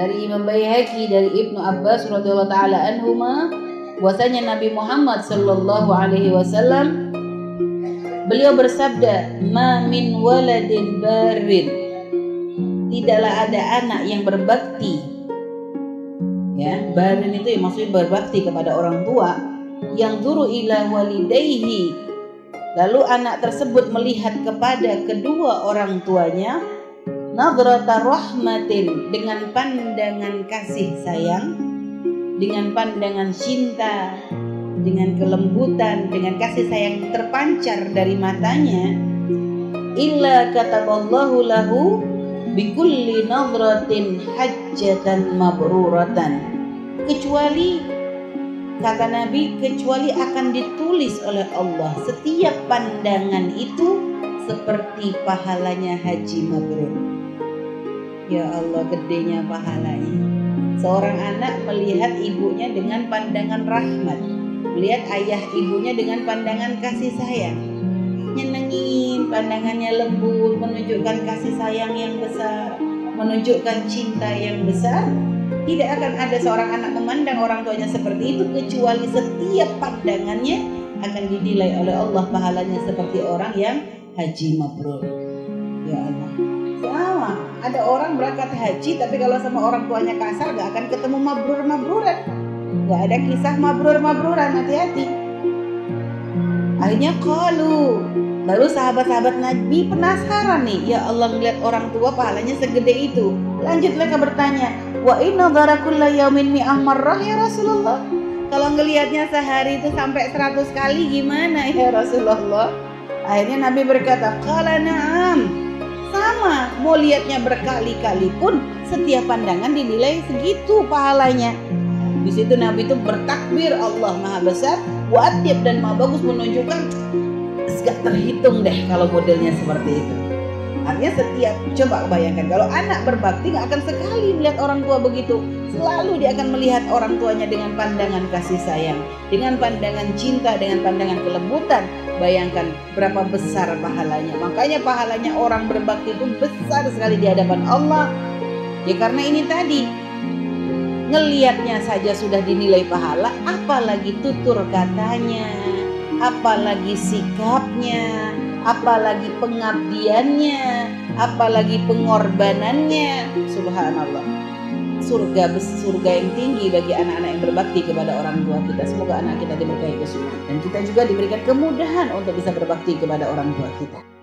dari Imam Baihaqi dari Ibnu Abbas radhiyallahu taala anhuma bahwasanya Nabi Muhammad sallallahu alaihi wasallam beliau bersabda ma min waladin barin tidaklah ada anak yang berbakti. Ya barin itu yang maksudnya berbakti kepada orang tua yang turu ila walidayhi. Lalu anak tersebut melihat kepada kedua orang tuanya nadrata rahmatin dengan pandangan kasih sayang dengan pandangan cinta dengan kelembutan dengan kasih sayang terpancar dari matanya. Illa kataballahu lahu bikulli nadratin hajjatan mabruratan. Kecuali kata Nabi kecuali akan ditulis oleh Allah setiap pandangan itu seperti pahalanya haji mabrur Ya Allah gedenya pahalanya. Seorang anak melihat ibunya dengan pandangan rahmat. Melihat ayah ibunya dengan pandangan kasih sayang. Nyenengin, pandangannya lembut, menunjukkan kasih sayang yang besar, menunjukkan cinta yang besar. Tidak akan ada seorang anak memandang orang tuanya seperti itu kecuali setiap pandangannya akan dinilai oleh Allah pahalanya seperti orang yang haji mabrur. Ya Allah. Ada orang berangkat haji tapi kalau sama orang tuanya kasar gak akan ketemu mabrur-mabruran. Gak ada kisah mabrur-mabruran, hati-hati. Akhirnya kalau Lalu sahabat-sahabat Nabi penasaran nih, ya Allah ngeliat orang tua pahalanya segede itu. Lanjut mereka bertanya, wa inna darakulla yaumin mi'ah marrah ya Rasulullah. Kalau ngelihatnya sehari itu sampai 100 kali gimana ya Rasulullah? Akhirnya Nabi berkata, "Qala na'am." Sama mau lihatnya berkali-kali pun setiap pandangan dinilai segitu pahalanya. Di situ Nabi itu bertakbir Allah maha besar watib dan maha bagus menunjukkan gak terhitung deh kalau modelnya seperti itu artinya setiap coba bayangkan kalau anak berbakti gak akan sekali melihat orang tua begitu selalu dia akan melihat orang tuanya dengan pandangan kasih sayang dengan pandangan cinta dengan pandangan kelembutan Bayangkan berapa besar pahalanya. Makanya pahalanya orang berbakti itu besar sekali di hadapan Allah. Ya karena ini tadi ngelihatnya saja sudah dinilai pahala, apalagi tutur katanya, apalagi sikapnya, apalagi pengabdiannya, apalagi pengorbanannya. Subhanallah surga surga yang tinggi bagi anak-anak yang berbakti kepada orang tua kita. Semoga anak kita diberkahi kesulitan dan kita juga diberikan kemudahan untuk bisa berbakti kepada orang tua kita.